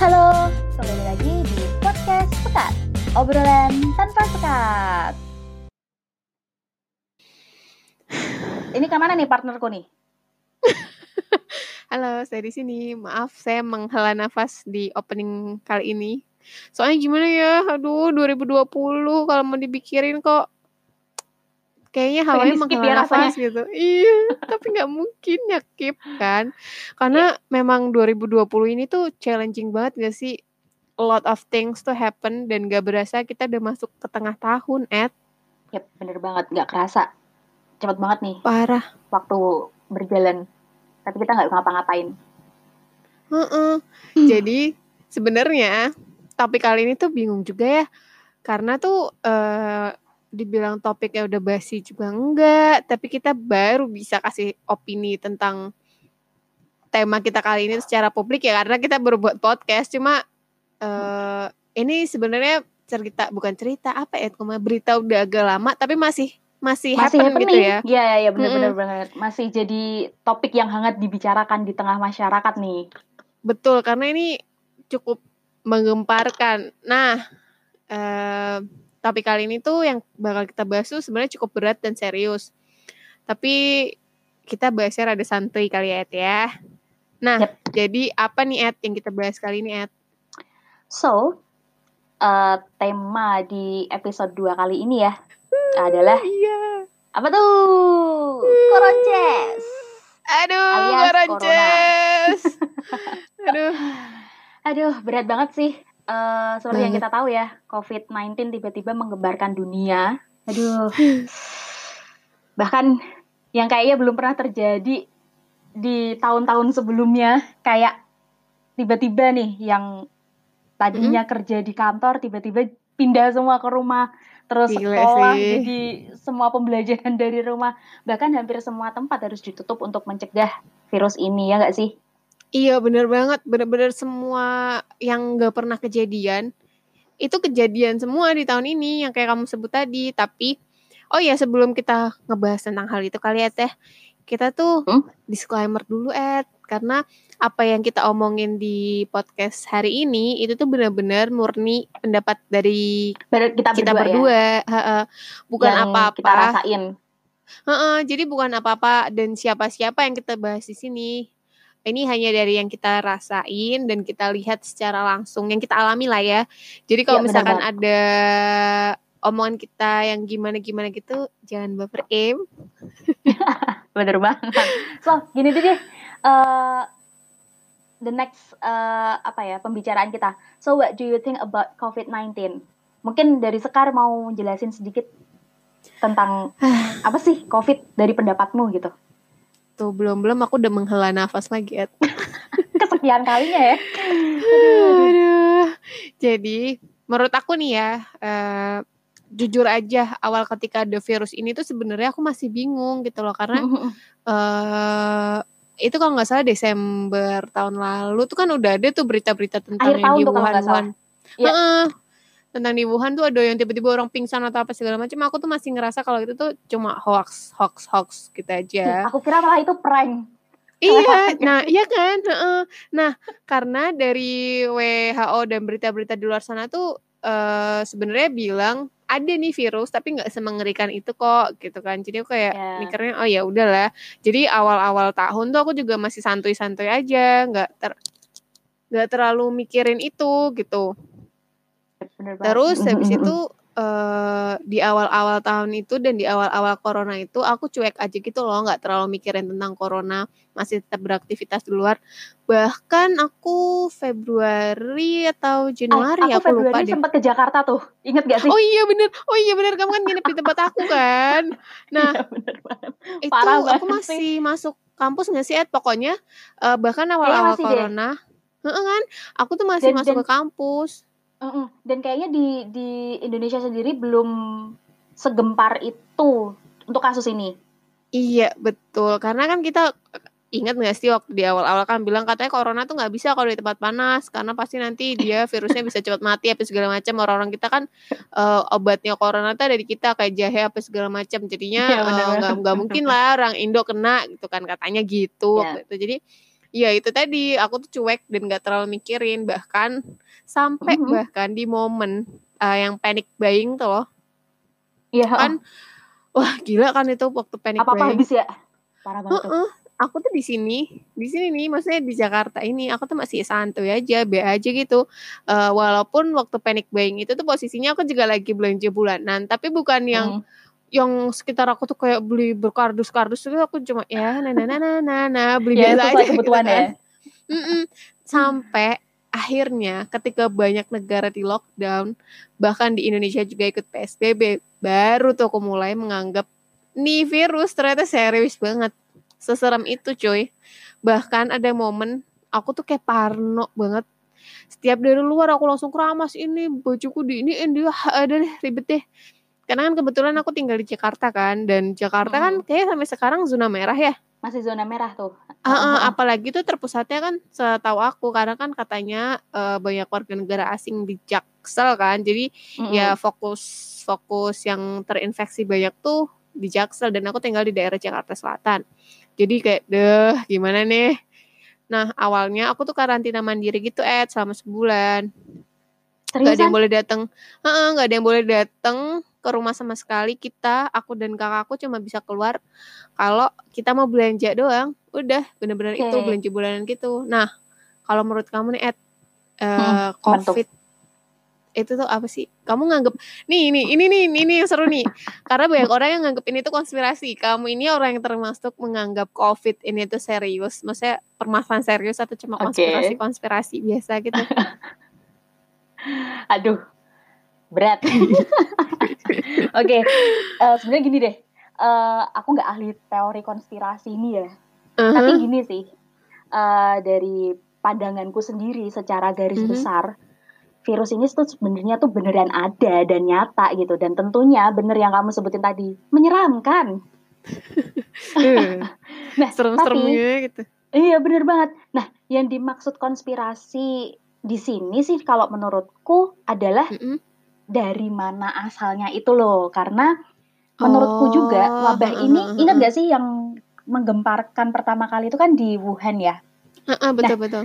Halo, kembali lagi di podcast Pekat. Obrolan tanpa sekat. Ini ke mana nih partnerku nih? Halo, saya di sini. Maaf, saya menghela nafas di opening kali ini. Soalnya gimana ya? Aduh, 2020 kalau mau dipikirin kok kayaknya hawanya menghela ya nafas gitu. Iya, tapi nggak mungkin ya Kip kan? Karena memang 2020 ini tuh challenging banget gak sih? A lot of things to happen dan gak berasa kita udah masuk ke tengah tahun, Ed. Yap, bener banget. Nggak kerasa. Cepet banget nih Parah. waktu berjalan. Tapi kita nggak ngapa-ngapain. Heeh. Hmm. Jadi sebenarnya topik kali ini tuh bingung juga ya. Karena tuh eh dibilang topiknya udah basi juga enggak, tapi kita baru bisa kasih opini tentang tema kita kali ini secara publik ya karena kita baru buat podcast. Cuma eh ini sebenarnya cerita bukan cerita apa ya, cuma berita udah agak lama tapi masih masih, Masih happen gitu happening. ya. Iya, iya, iya, bener-bener banget. Masih jadi topik yang hangat dibicarakan di tengah masyarakat nih. Betul, karena ini cukup menggemparkan. Nah, eh, topik kali ini tuh yang bakal kita bahas tuh sebenarnya cukup berat dan serius. Tapi kita bahasnya rada santuy kali ya, Ed ya. Nah, Yep. jadi apa nih Ed yang kita bahas kali ini, Ed? So, eh, tema di episode 2 kali ini ya adalah Iya. apa tuh? Koronces. Aduh, Alias Goronces. Aduh, Aduh, berat banget sih. Eh seperti yang Banget. kita tahu ya, COVID-19 tiba-tiba menggembarkan dunia. Aduh. Bahkan yang kayaknya belum pernah terjadi di tahun-tahun sebelumnya, kayak tiba-tiba nih yang tadinya kerja di kantor tiba-tiba pindah semua ke rumah, terus Gila sekolah sih. jadi semua pembelajaran dari rumah. Bahkan hampir semua tempat harus ditutup untuk mencegah virus ini ya nggak sih? Iya bener banget, bener-bener semua yang gak pernah kejadian itu kejadian semua di tahun ini yang kayak kamu sebut tadi. Tapi oh ya sebelum kita ngebahas tentang hal itu kali ya teh, kita tuh Hmm? disclaimer dulu Ed karena apa yang kita omongin di podcast hari ini itu tuh benar-benar murni pendapat dari Baru kita, kita berdua, ya, berdua, heeh. bukan kita apa-apa. jadi bukan apa-apa dan siapa-siapa yang kita bahas di sini. Ini hanya dari yang kita rasain dan kita lihat secara langsung, yang kita alami lah ya. Jadi kalau benar misalkan banget. ada omongan kita yang gimana-gimana gitu, jangan baper em. Bener banget. So, gini deh eh, the next eh, apa ya pembicaraan kita. So, what do you think about COVID-19? Mungkin dari Sekar mau jelasin sedikit tentang apa sih COVID dari pendapatmu gitu. Tuh belum-belum aku udah menghela nafas lagi. Ed. Kesekian kalinya ya. Aduh. Jadi menurut aku nih ya, eh, jujur aja awal ketika ada virus ini tuh sebenarnya aku masih bingung gitu loh karena eh itu kalau nggak salah Desember tahun lalu tuh kan udah ada tuh berita-berita tentang Akhir yang tahun di tuh kalau Wuhan. Wuhan. Iya. Heeh. Tentang di Wuhan tuh ada yang tiba-tiba orang pingsan atau apa segala macam. Aku tuh masih ngerasa kalau itu tuh cuma hoax, hoax, hoax gitu aja. Aku kira malah itu prank. Iya, nah iya kan. Nah, karena dari WHO dan berita-berita di luar sana tuh eh sebenarnya bilang ada nih virus tapi nggak semengerikan itu kok gitu kan. Jadi aku kayak Ya. mikirnya oh ya udahlah. Jadi awal-awal tahun tuh aku juga masih santuy-santuy aja, nggak ter nggak terlalu mikirin itu gitu. Terus habis itu eh di awal-awal tahun itu dan di awal-awal corona itu aku cuek aja gitu loh, nggak terlalu mikirin tentang corona, masih tetap beraktivitas di luar. Bahkan aku Februari atau Ah, Januari aku aku lupa Februari deh. sempat ke Jakarta tuh. Ingat gak sih? Oh iya bener, oh iya bener kamu kan nginep di tempat aku kan. Nah Iya, bener banget. itu Parah aku masih masuk kampus nggak sih Ed? Pokoknya eh, bahkan awal-awal deh. corona, Heeh kan, aku tuh masih Dan- masuk dan- ke kampus. Mm-mm. Dan kayaknya di di Indonesia sendiri belum segempar itu untuk kasus ini. Iya betul karena kan kita ingat nggak sih waktu di awal-awal kan bilang katanya corona tuh nggak bisa kalau di tempat panas karena pasti nanti dia virusnya bisa cepat mati apa segala macam orang-orang kita kan eh, obatnya corona tuh ada di kita kayak jahe apa segala macam jadinya Iya, eh, nggak nggak mungkin lah orang Indo kena gitu kan katanya gitu Iya. waktu itu jadi ya itu tadi aku tuh cuek dan gak terlalu mikirin bahkan sampai Mhm. bahkan di momen uh, yang panic buying tuh loh Iya, kan wah gila kan itu waktu panic apa-apa buying habis ya. Parah banget tuh. Heeh, aku tuh di sini di sini nih maksudnya di Jakarta ini aku tuh masih santuy aja be aja gitu Eh, walaupun waktu panic buying itu tuh posisinya aku juga lagi belanja bulanan tapi bukan yang Hmm. Yang sekitar aku tuh kayak beli berkardus-kardus itu aku cuma ya nah nah nah nah nah, nah, beli Ya, biasa aja gitu kebutuhan kan. ya. Mm-mm. Sampai akhirnya ketika banyak negara di lockdown, bahkan di Indonesia juga ikut PSBB, baru tuh aku mulai menganggap nih virus ternyata serius banget. Seserem itu cuy. Bahkan ada momen aku tuh kayak parno banget. Setiap dari luar aku langsung keramas ini bajuku di ini ini ada deh ribet deh. Karena kan kebetulan aku tinggal di Jakarta kan dan Jakarta kan Hmm. kayak sampai sekarang zona merah ya. Masih zona merah tuh. Ah, Heeh. apalagi tuh terpusatnya kan setahu aku karena kan katanya eh, banyak warga negara asing di Jaksel kan. Jadi Mm-mm. ya fokus fokus yang terinfeksi banyak tuh di Jaksel dan aku tinggal di daerah Jakarta Selatan. Jadi kayak deh gimana nih? Nah, awalnya aku tuh karantina mandiri gitu, Ed, selama sebulan. Gak ada yang boleh datang. Heeh, gak ada yang boleh datang ke rumah sama sekali. Kita, aku dan kakakku cuma bisa keluar kalau kita mau belanja doang. Udah, bener-bener itu Oke. belanja bulanan gitu. Nah, kalau menurut kamu nih, Ed, eh, apa tuh? COVID itu tuh apa sih? Kamu nganggep nih ini ini nih ini yang seru nih. Karena banyak orang yang nganggep ini tuh konspirasi. Kamu ini orang yang termasuk menganggap COVID ini tuh serius. Maksudnya permasalahan serius atau cuma Oke. konspirasi-konspirasi biasa gitu. Aduh, berat. Oke, eh, sebenarnya gini deh. Eh, aku nggak ahli teori konspirasi ini ya. Tapi Uh-huh. gini sih, eh, dari pandanganku sendiri secara garis Mhm. besar, virus ini tuh sebenarnya tuh beneran ada dan nyata gitu. Dan tentunya bener yang kamu sebutin tadi, menyeramkan. Eh, Nah, tapi Serem-seremnya gitu. iya bener banget. Nah, yang dimaksud konspirasi di sini sih kalau menurutku adalah Mm-mm. Dari mana asalnya itu loh. Karena menurutku juga Oh, wabah ini, ingat gak sih yang menggemparkan pertama kali itu kan di Wuhan ya? Heeh, Nah, betul-betul.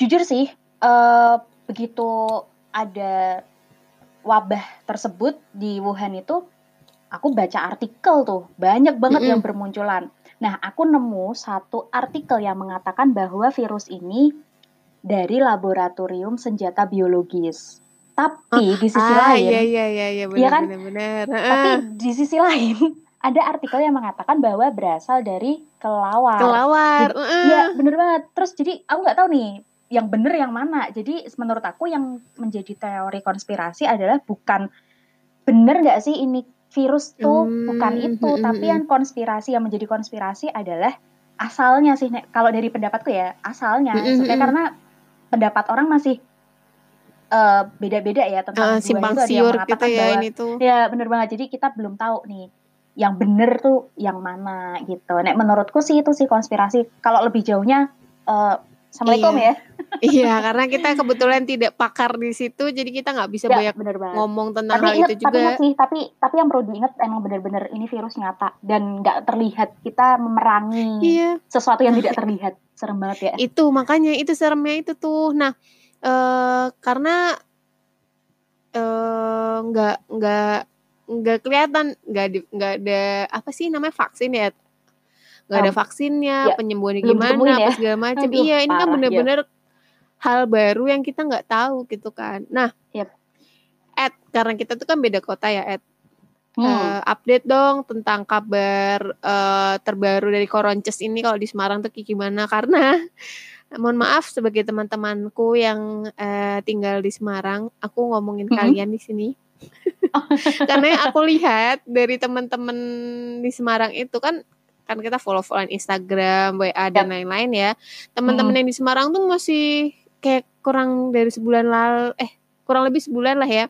jujur sih, eh, begitu ada wabah tersebut di Wuhan itu, aku baca artikel tuh, banyak banget Mm-mm. yang bermunculan. Nah, aku nemu satu artikel yang mengatakan bahwa virus ini dari laboratorium senjata biologis. Tapi di sisi Ah, lain, iya iya iya iya Iya kan? benar-benar. tapi di sisi lain ada artikel yang mengatakan bahwa berasal dari kelawar. Kelawar. Iya, bener banget. Terus jadi aku nggak tahu nih yang bener yang mana. Jadi menurut aku yang menjadi teori konspirasi adalah bukan bener nggak sih ini virus tuh Hmm, bukan itu, hmm, tapi hmm, yang konspirasi yang menjadi konspirasi adalah asalnya sih. Kalau dari pendapatku ya asalnya, Hmm, hmm, Maksudnya hmm. karena pendapat orang masih eh, beda-beda ya tentang dua simpang itu ada yang siur gitu ya bahwa ini tuh. Ya bener banget. Jadi kita belum tahu nih yang bener tuh yang mana gitu. Nek menurutku sih itu sih konspirasi. Kalau lebih jauhnya, eh assalamualaikum Iya. ya. Iya, karena kita kebetulan tidak pakar di situ, jadi kita nggak bisa Ya banyak bener banget. ngomong tentang Tapi hal ingat, itu tapi juga. ingat sih, tapi tapi yang perlu diingat emang bener-bener ini virus nyata dan nggak terlihat. Kita memerangi Iya, sesuatu yang tidak terlihat. Serem banget ya. itu makanya itu seremnya itu tuh. Nah, eh karena eh nggak nggak nggak kelihatan nggak nggak ada apa sih namanya vaksin ya nggak ada vaksinnya ya, penyembuhannya gimana apa ya. segala macam iya ini kan parah, ya. bener-bener hal baru yang kita nggak tahu gitu kan nah Yep. Ed karena kita tuh kan beda kota ya Ed Hmm. Eh, update dong tentang kabar eh, terbaru dari Koronces ini kalau di Semarang tuh kayak gimana karena mohon maaf sebagai teman-temanku yang eh, tinggal di Semarang aku ngomongin Mhm. kalian di sini karena yang aku lihat dari teman-teman di Semarang itu kan kan kita follow-followan Instagram, WA dan lain-lain ya. Teman-teman Hmm. yang di Semarang tuh masih kayak kurang dari sebulan lalu eh kurang lebih sebulan lah ya.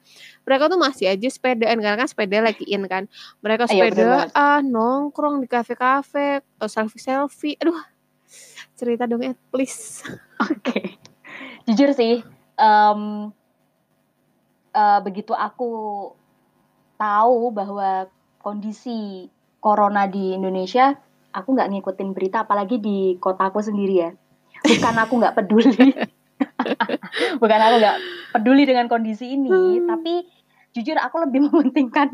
Mereka tuh masih aja sepedaan karena kan sepeda lagi in kan. Mereka Iya, bener sepedaan, nongkrong di kafe-kafe, atau selfie-selfie. Aduh. Cerita dong Ed, please. Oke. Jujur sih, em, eh, begitu aku tahu bahwa kondisi corona di Indonesia, aku nggak ngikutin berita, apalagi di kotaku sendiri ya. bukan aku nggak peduli bukan aku nggak peduli dengan kondisi ini Hmm. tapi jujur aku lebih mementingkan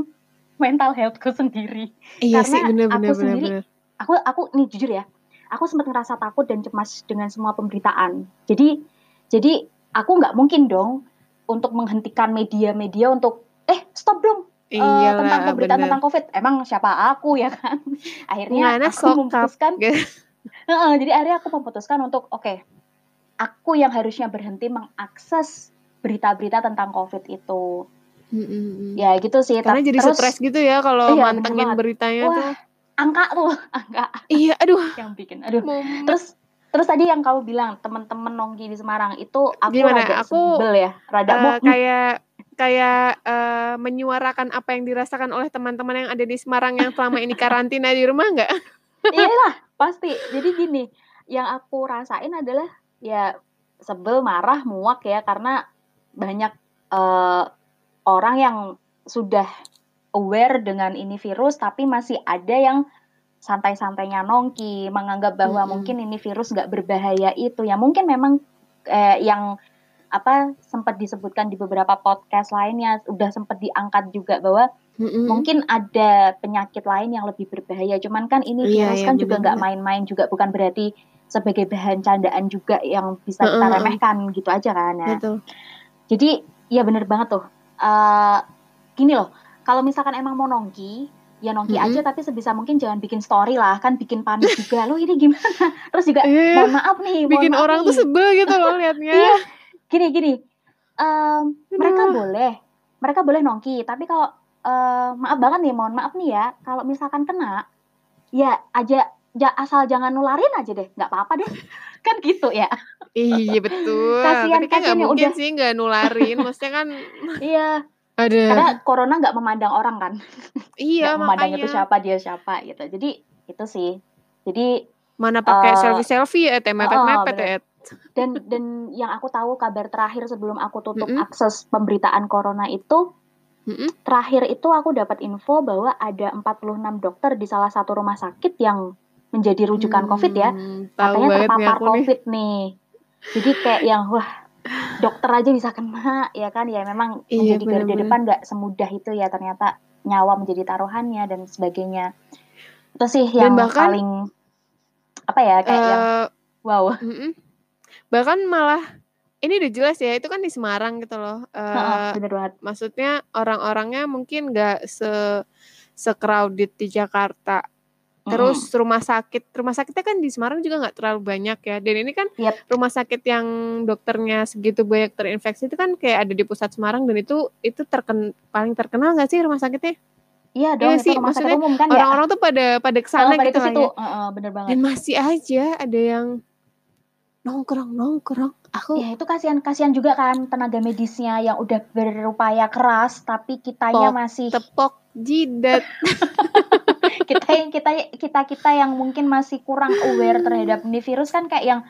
mental healthku sendiri Iya Karena sih bener aku bener sendiri- bener. aku aku nih jujur ya aku sempat ngerasa takut dan cemas dengan semua pemberitaan jadi jadi aku nggak mungkin dong untuk menghentikan media-media untuk eh stop dong eh, Iyalah, tentang pemberitaan bener. tentang covid emang siapa aku ya kan akhirnya Ngana aku sokap. memutuskan. Heeh, jadi akhirnya aku memutuskan untuk oke aku yang harusnya berhenti mengakses berita-berita tentang covid itu Mm, mm, mm. ya gitu sih Karena jadi terus stres gitu ya kalau Iya, mantengin beritanya Wah. tuh. Angka tuh angka Iya, aduh. yang bikin aduh Mau terus terus tadi yang kamu bilang teman-teman nongki di Semarang itu aku Gimana? rada Aku, sebel ya rada mau kayak kayak eh, menyuarakan apa yang dirasakan oleh teman-teman yang ada di Semarang yang selama ini karantina di rumah nggak? iyalah pasti jadi gini yang aku rasain adalah ya sebel marah muak ya karena banyak eh, orang yang sudah aware dengan ini virus tapi masih ada yang santai-santainya nongki menganggap bahwa Mm-mm. mungkin ini virus nggak berbahaya itu ya mungkin memang eh, yang apa sempat disebutkan di beberapa podcast lainnya udah sempat diangkat juga bahwa Mm-mm. mungkin ada penyakit lain yang lebih berbahaya. Cuman kan ini Iya, virus iya, kan juga nggak main-main juga, bukan berarti sebagai bahan candaan juga yang bisa kita Heeh, heeh. remehkan gitu aja kan. Nah, Betul. jadi ya bener banget tuh. Eh gini loh, kalau misalkan emang mau nongki, ya nongki Mm-mm. aja tapi sebisa mungkin jangan bikin story lah, kan bikin panik juga. Loh ini gimana? Terus juga Iya, mohon maaf nih, mohon bikin maaf orang nih. tuh sebel gitu loh liatnya. Iya, gini gini. Em, mereka boleh, mereka boleh nongki. Tapi kalau eh, maaf banget nih, mohon maaf nih ya, kalau misalkan kena, ya aja, ja, asal jangan nularin aja deh, nggak apa-apa deh. kan gitu ya. Iya betul. Kasian- Tapi kan nggak yang mungkin udah- sih nggak nularin. Maksudnya kan Iya, ada. karena corona nggak memandang orang kan, Iya nggak memandang makanya. itu siapa dia siapa gitu. Jadi itu sih. Jadi Mana pakai Eh, selfie selfie ya, teh mepet mepet bener. ya. dan dan yang aku tahu kabar terakhir sebelum aku tutup Mm-mm. akses pemberitaan corona itu Mm-mm. terakhir itu aku dapat info bahwa ada 46 dokter di salah satu rumah sakit yang menjadi rujukan COVID ya. Hmm, Katanya nih terpapar aku nih. COVID nih. Jadi kayak yang wah dokter aja bisa kena ya kan ya memang Iya, menjadi garda bener-bener. depan nggak semudah itu ya ternyata nyawa menjadi taruhannya dan sebagainya. Itu sih yang bahkan, paling apa ya kayak yang Eh, wow. mm-mm. Bahkan malah ini udah jelas ya, itu kan di Semarang gitu loh. Heeh, bener banget. maksudnya orang-orangnya mungkin nggak se se-crowded di Jakarta. Terus rumah sakit, rumah sakitnya kan di Semarang juga nggak terlalu banyak ya. Dan ini kan Yep. rumah sakit yang dokternya segitu banyak terinfeksi itu kan kayak ada di pusat Semarang dan itu itu terken paling terkenal nggak sih rumah sakitnya? Iya dong Iya itu sih, rumah sakit umum kan ya. Orang-orang tuh pada pada ke sana pada gitu ya. Heeh, bener banget. Dan masih aja ada yang nongkrong nongkrong. Aku Ya itu kasihan kasihan juga kan tenaga medisnya yang udah berupaya keras tapi kitanya Pok, masih tepok jidat. kita yang kita kita kita yang mungkin masih kurang aware terhadap ini virus kan kayak yang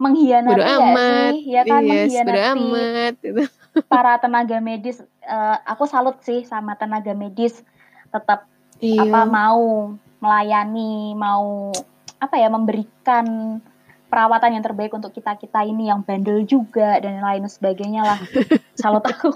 mengkhianati Bodo amat. sih ya kan Yes, mengkhianati amat. Gitu. para tenaga medis Eh, aku salut sih sama tenaga medis tetap Iya. apa mau melayani mau apa ya memberikan perawatan yang terbaik untuk kita kita ini yang bandel juga dan lain sebagainya lah salut aku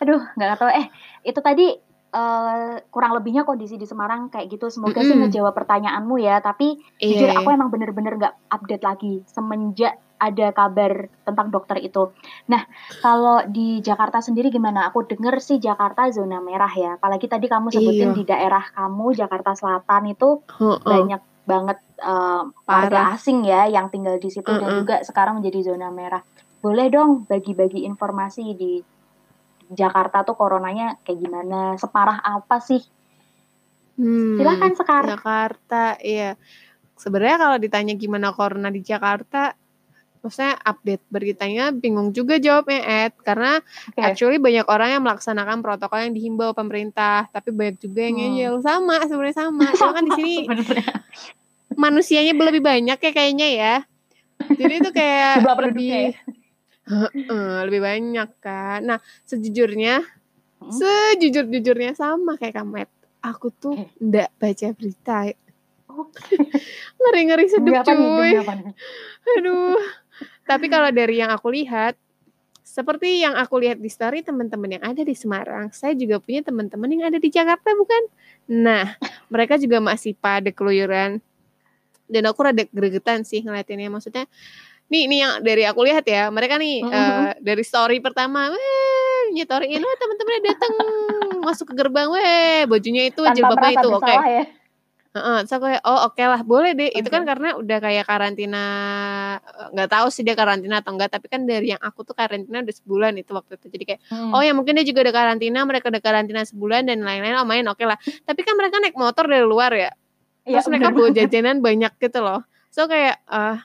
aduh nggak tahu eh itu tadi eh, kurang lebihnya kondisi di Semarang kayak gitu semoga sih Mm-mm. ngejawab pertanyaanmu ya tapi Iya, jujur iya. aku emang bener-bener nggak update lagi semenjak ada kabar tentang dokter itu. Nah, kalau di Jakarta sendiri gimana? Aku denger sih Jakarta zona merah ya. Apalagi tadi kamu sebutin Iya. di daerah kamu Jakarta Selatan itu Heeh. banyak banget eh, warga asing ya yang tinggal di situ dan Mm-mm. juga sekarang menjadi zona merah. Boleh dong bagi-bagi informasi di Jakarta tuh coronanya kayak gimana? Separah apa sih? Hmm, Silahkan sekarang. Jakarta, iya. Sebenarnya kalau ditanya gimana corona di Jakarta, maksudnya update beritanya bingung juga jawabnya Ed karena Oke. actually banyak orang yang melaksanakan protokol yang dihimbau pemerintah tapi banyak juga yang Hmm. ngeyel sama sebenarnya sama cuma kan di sini manusianya lebih banyak ya kayaknya ya jadi itu kayak penduduknya ya. Lebih Heeh, lebih banyak kan nah sejujurnya Hmm. sejujur jujurnya sama kayak kamu aku tuh Eh. ndak baca berita Oke. ngeri ngeri sedep cuy nih? aduh Tapi kalau dari yang aku lihat, seperti yang aku lihat di story teman-teman yang ada di Semarang, saya juga punya teman-teman yang ada di Jakarta bukan? Nah, mereka juga masih pada keluyuran. Dan aku rada gregetan sih ngeliatinnya. Maksudnya, nih nih yang dari aku lihat ya, mereka nih Mm, mm, eh, dari story pertama, weh, nyetoriin, weh teman-temannya datang masuk ke gerbang, weh, bajunya itu, Tanpa jilbabnya itu, oke. bersalah ya. Heeh, terus aku kayak, oh oke lah, boleh deh. Itu Oke. kan karena udah kayak karantina, eh, nggak tahu sih dia karantina atau enggak. Tapi kan dari yang aku tuh karantina udah sebulan itu waktu itu. Jadi kayak, Hmm. oh ya mungkin dia juga udah karantina, mereka udah karantina sebulan dan lain-lain. Oh main oke lah. Tapi kan mereka naik motor dari luar ya. Iya, Terus mereka bener bawa jajanan banyak gitu loh. So kayak, eh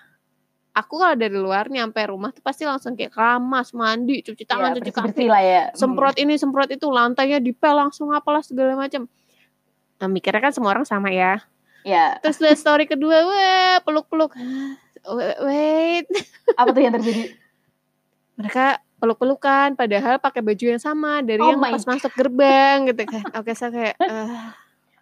aku kalau dari luar nyampe rumah tuh pasti langsung kayak keramas, mandi, cuci tangan, Iya, cuci kaki, lah ya. Hmm. semprot ini, semprot itu, lantainya dipel langsung apalah segala macam. Nah, mikirnya kan semua orang sama ya. Ya, Terus lihat story kedua, wah peluk-peluk. Wait, apa tuh yang terjadi? mereka peluk-pelukan padahal pakai baju yang sama dari Oh yang pas masuk gerbang gitu kan. Oke, saya kayak eh,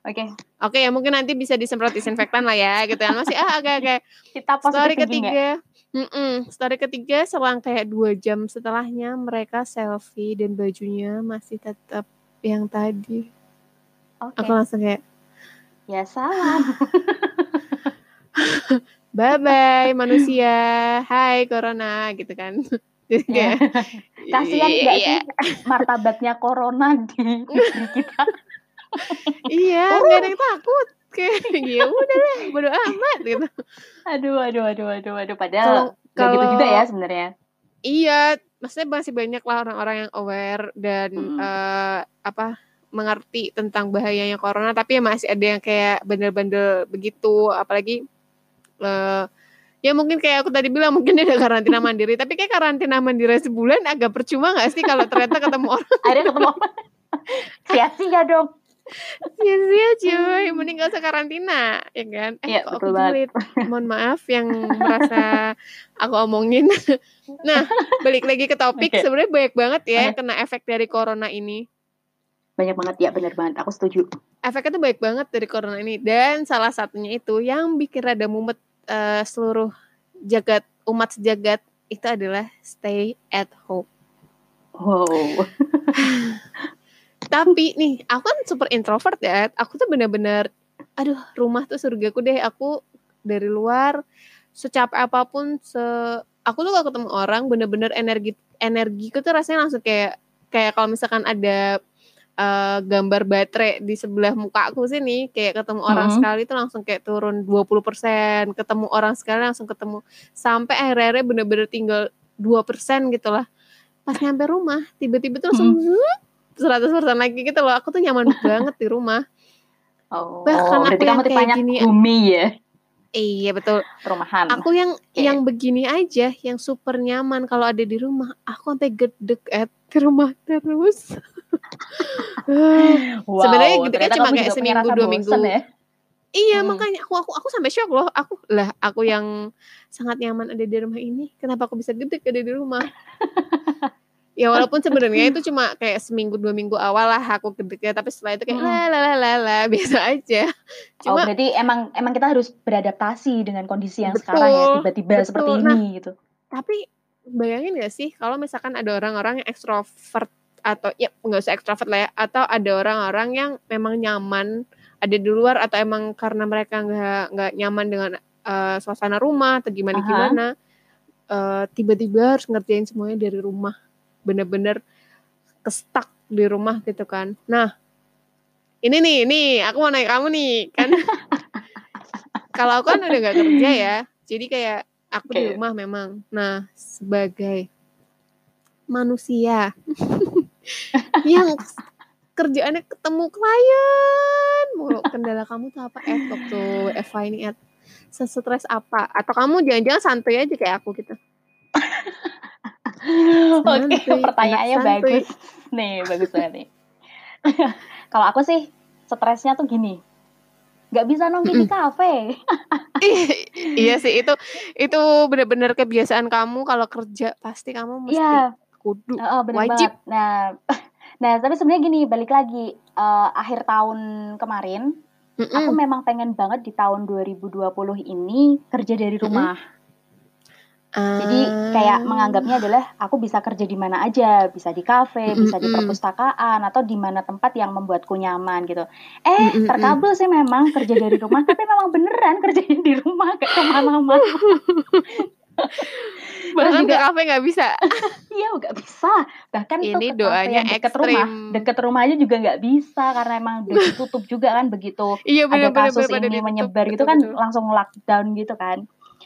Oke, Oke ya mungkin nanti bisa disemprot disinfektan lah ya gitu kan. Masih ah oke oke. Kita story ketiga. mm story ketiga selang kayak dua jam setelahnya mereka selfie dan bajunya masih tetap yang tadi. Oke, aku langsung kayak ya salam. bye bye manusia. Hai corona gitu kan. Jadi kayak Kasihan nggak iya, sih martabatnya corona di negeri kita? iya nggak ada yang takut kayak ya udah deh bodo amat gitu Aduh, aduh, aduh, aduh, aduh. kalau Padahal nggak gitu kalau juga ya sebenarnya. iya maksudnya masih banyak lah orang-orang yang aware dan Mm. eh, apa mengerti tentang bahayanya corona tapi ya masih ada yang kayak bandel-bandel begitu apalagi eh ya mungkin kayak aku tadi bilang mungkin dia ada karantina mandiri tapi kayak karantina mandiri sebulan agak percuma nggak sih kalau ternyata ketemu orang Akhirnya ketemu sia-sia dong. Sia-sia cuy. Mending gak usah karantina ya kan? Eh Iya, kok aku julid? Mohon maaf yang merasa aku omongin. Nah balik lagi ke topik. Oke. sebenarnya banyak banget ya Oke. kena efek dari corona ini. Banyak banget. Ya, bener banget. Aku setuju. efeknya tuh baik banget dari corona ini. Dan salah satunya itu yang bikin rada mumet eh, seluruh jagat umat sejagat itu adalah stay at home. Wow. tapi nih aku kan super introvert ya aku tuh bener-bener aduh rumah tuh surgaku deh. Aku dari luar secapek apa pun se aku tuh kalau ketemu orang bener-bener energi energiku tuh rasanya langsung kayak kayak kalau misalkan ada eh, gambar baterai di sebelah muka aku sini kayak ketemu orang Mhm. sekali tuh langsung kayak turun 20% ketemu orang sekali langsung ketemu sampai akhir-akhirnya bener-bener tinggal 2% gitu lah. Pas nyampe rumah tiba-tiba tuh langsung zup, 100% lagi gitu loh aku tuh nyaman banget di rumah Oh, Bahkan aku yang kayak gini- bumi ya, iya betul rumahan. aku yang Oke. yang begini aja yang super nyaman kalau ada di rumah aku sampai gedek at ke rumah terus Wow, sebenarnya gitu kan cuma kayak seminggu, dua minggu. Ya? iya Hmm. makanya aku aku aku sampai shock loh aku lah aku yang sangat nyaman ada di rumah ini kenapa aku bisa gedek ada di rumah ya walaupun sebenarnya itu cuma kayak seminggu dua minggu awal lah aku gedek ya tapi setelah itu kayak Mm. la la la la biasa aja Oh, cuma berarti emang emang kita harus beradaptasi dengan kondisi yang Betul, sekarang ya, tiba-tiba betul. seperti Nah, ini gitu. tapi bayangin gak sih kalau misalkan ada orang-orang yang ekstrovert atau ya nggak usah ekstrovert lah ya atau ada orang-orang yang memang nyaman ada di luar atau emang karena mereka nggak nggak nyaman dengan eh, suasana rumah atau gimana gimana eh, tiba-tiba harus ngerjain semuanya dari rumah bener-bener kestak di rumah gitu kan. Nah ini nih nih aku mau nanya kamu nih kan? Kalau aku kan udah nggak kerja ya jadi kayak aku di Oke. rumah memang. Nah sebagai manusia yang kerjaannya ketemu klien mulu kendala kamu tuh apa? Ed waktu WFH ini Ed sesetres apa? Atau kamu jangan-jangan santuy aja kayak aku gitu Oke, Santuy, pertanyaannya bagus. Nih, bagus banget nih. Kalau aku sih stresnya tuh gini. Nggak bisa nongki di kafe. iya sih itu itu benar-benar kebiasaan kamu kalau kerja pasti kamu mesti Iya, kudu oh, bener Wajib. banget. Nah, nah tapi sebenarnya gini, balik lagi eh, akhir tahun kemarin, aku Mm-mm. memang pengen banget di tahun 2020 ini kerja dari rumah. Jadi kayak Ah. menganggapnya adalah aku bisa kerja di mana aja, bisa di kafe, Mm-mm, bisa di perpustakaan atau di mana tempat yang membuatku nyaman gitu. Eh, Mm-mm, terkabul sih memang kerja dari rumah, tapi memang beneran kerjain di rumah gak ke mana-mana. Bahkan ke juga kafe nggak bisa. iya nggak bisa. Bahkan tuh Ini ke doanya yang deket rumah, deket rumah aja juga nggak bisa karena emang udah ditutup juga kan begitu Iya ada benar-benar kasus pada ini ditutup. menyebar gitu Betul, kan betul. langsung lockdown gitu kan.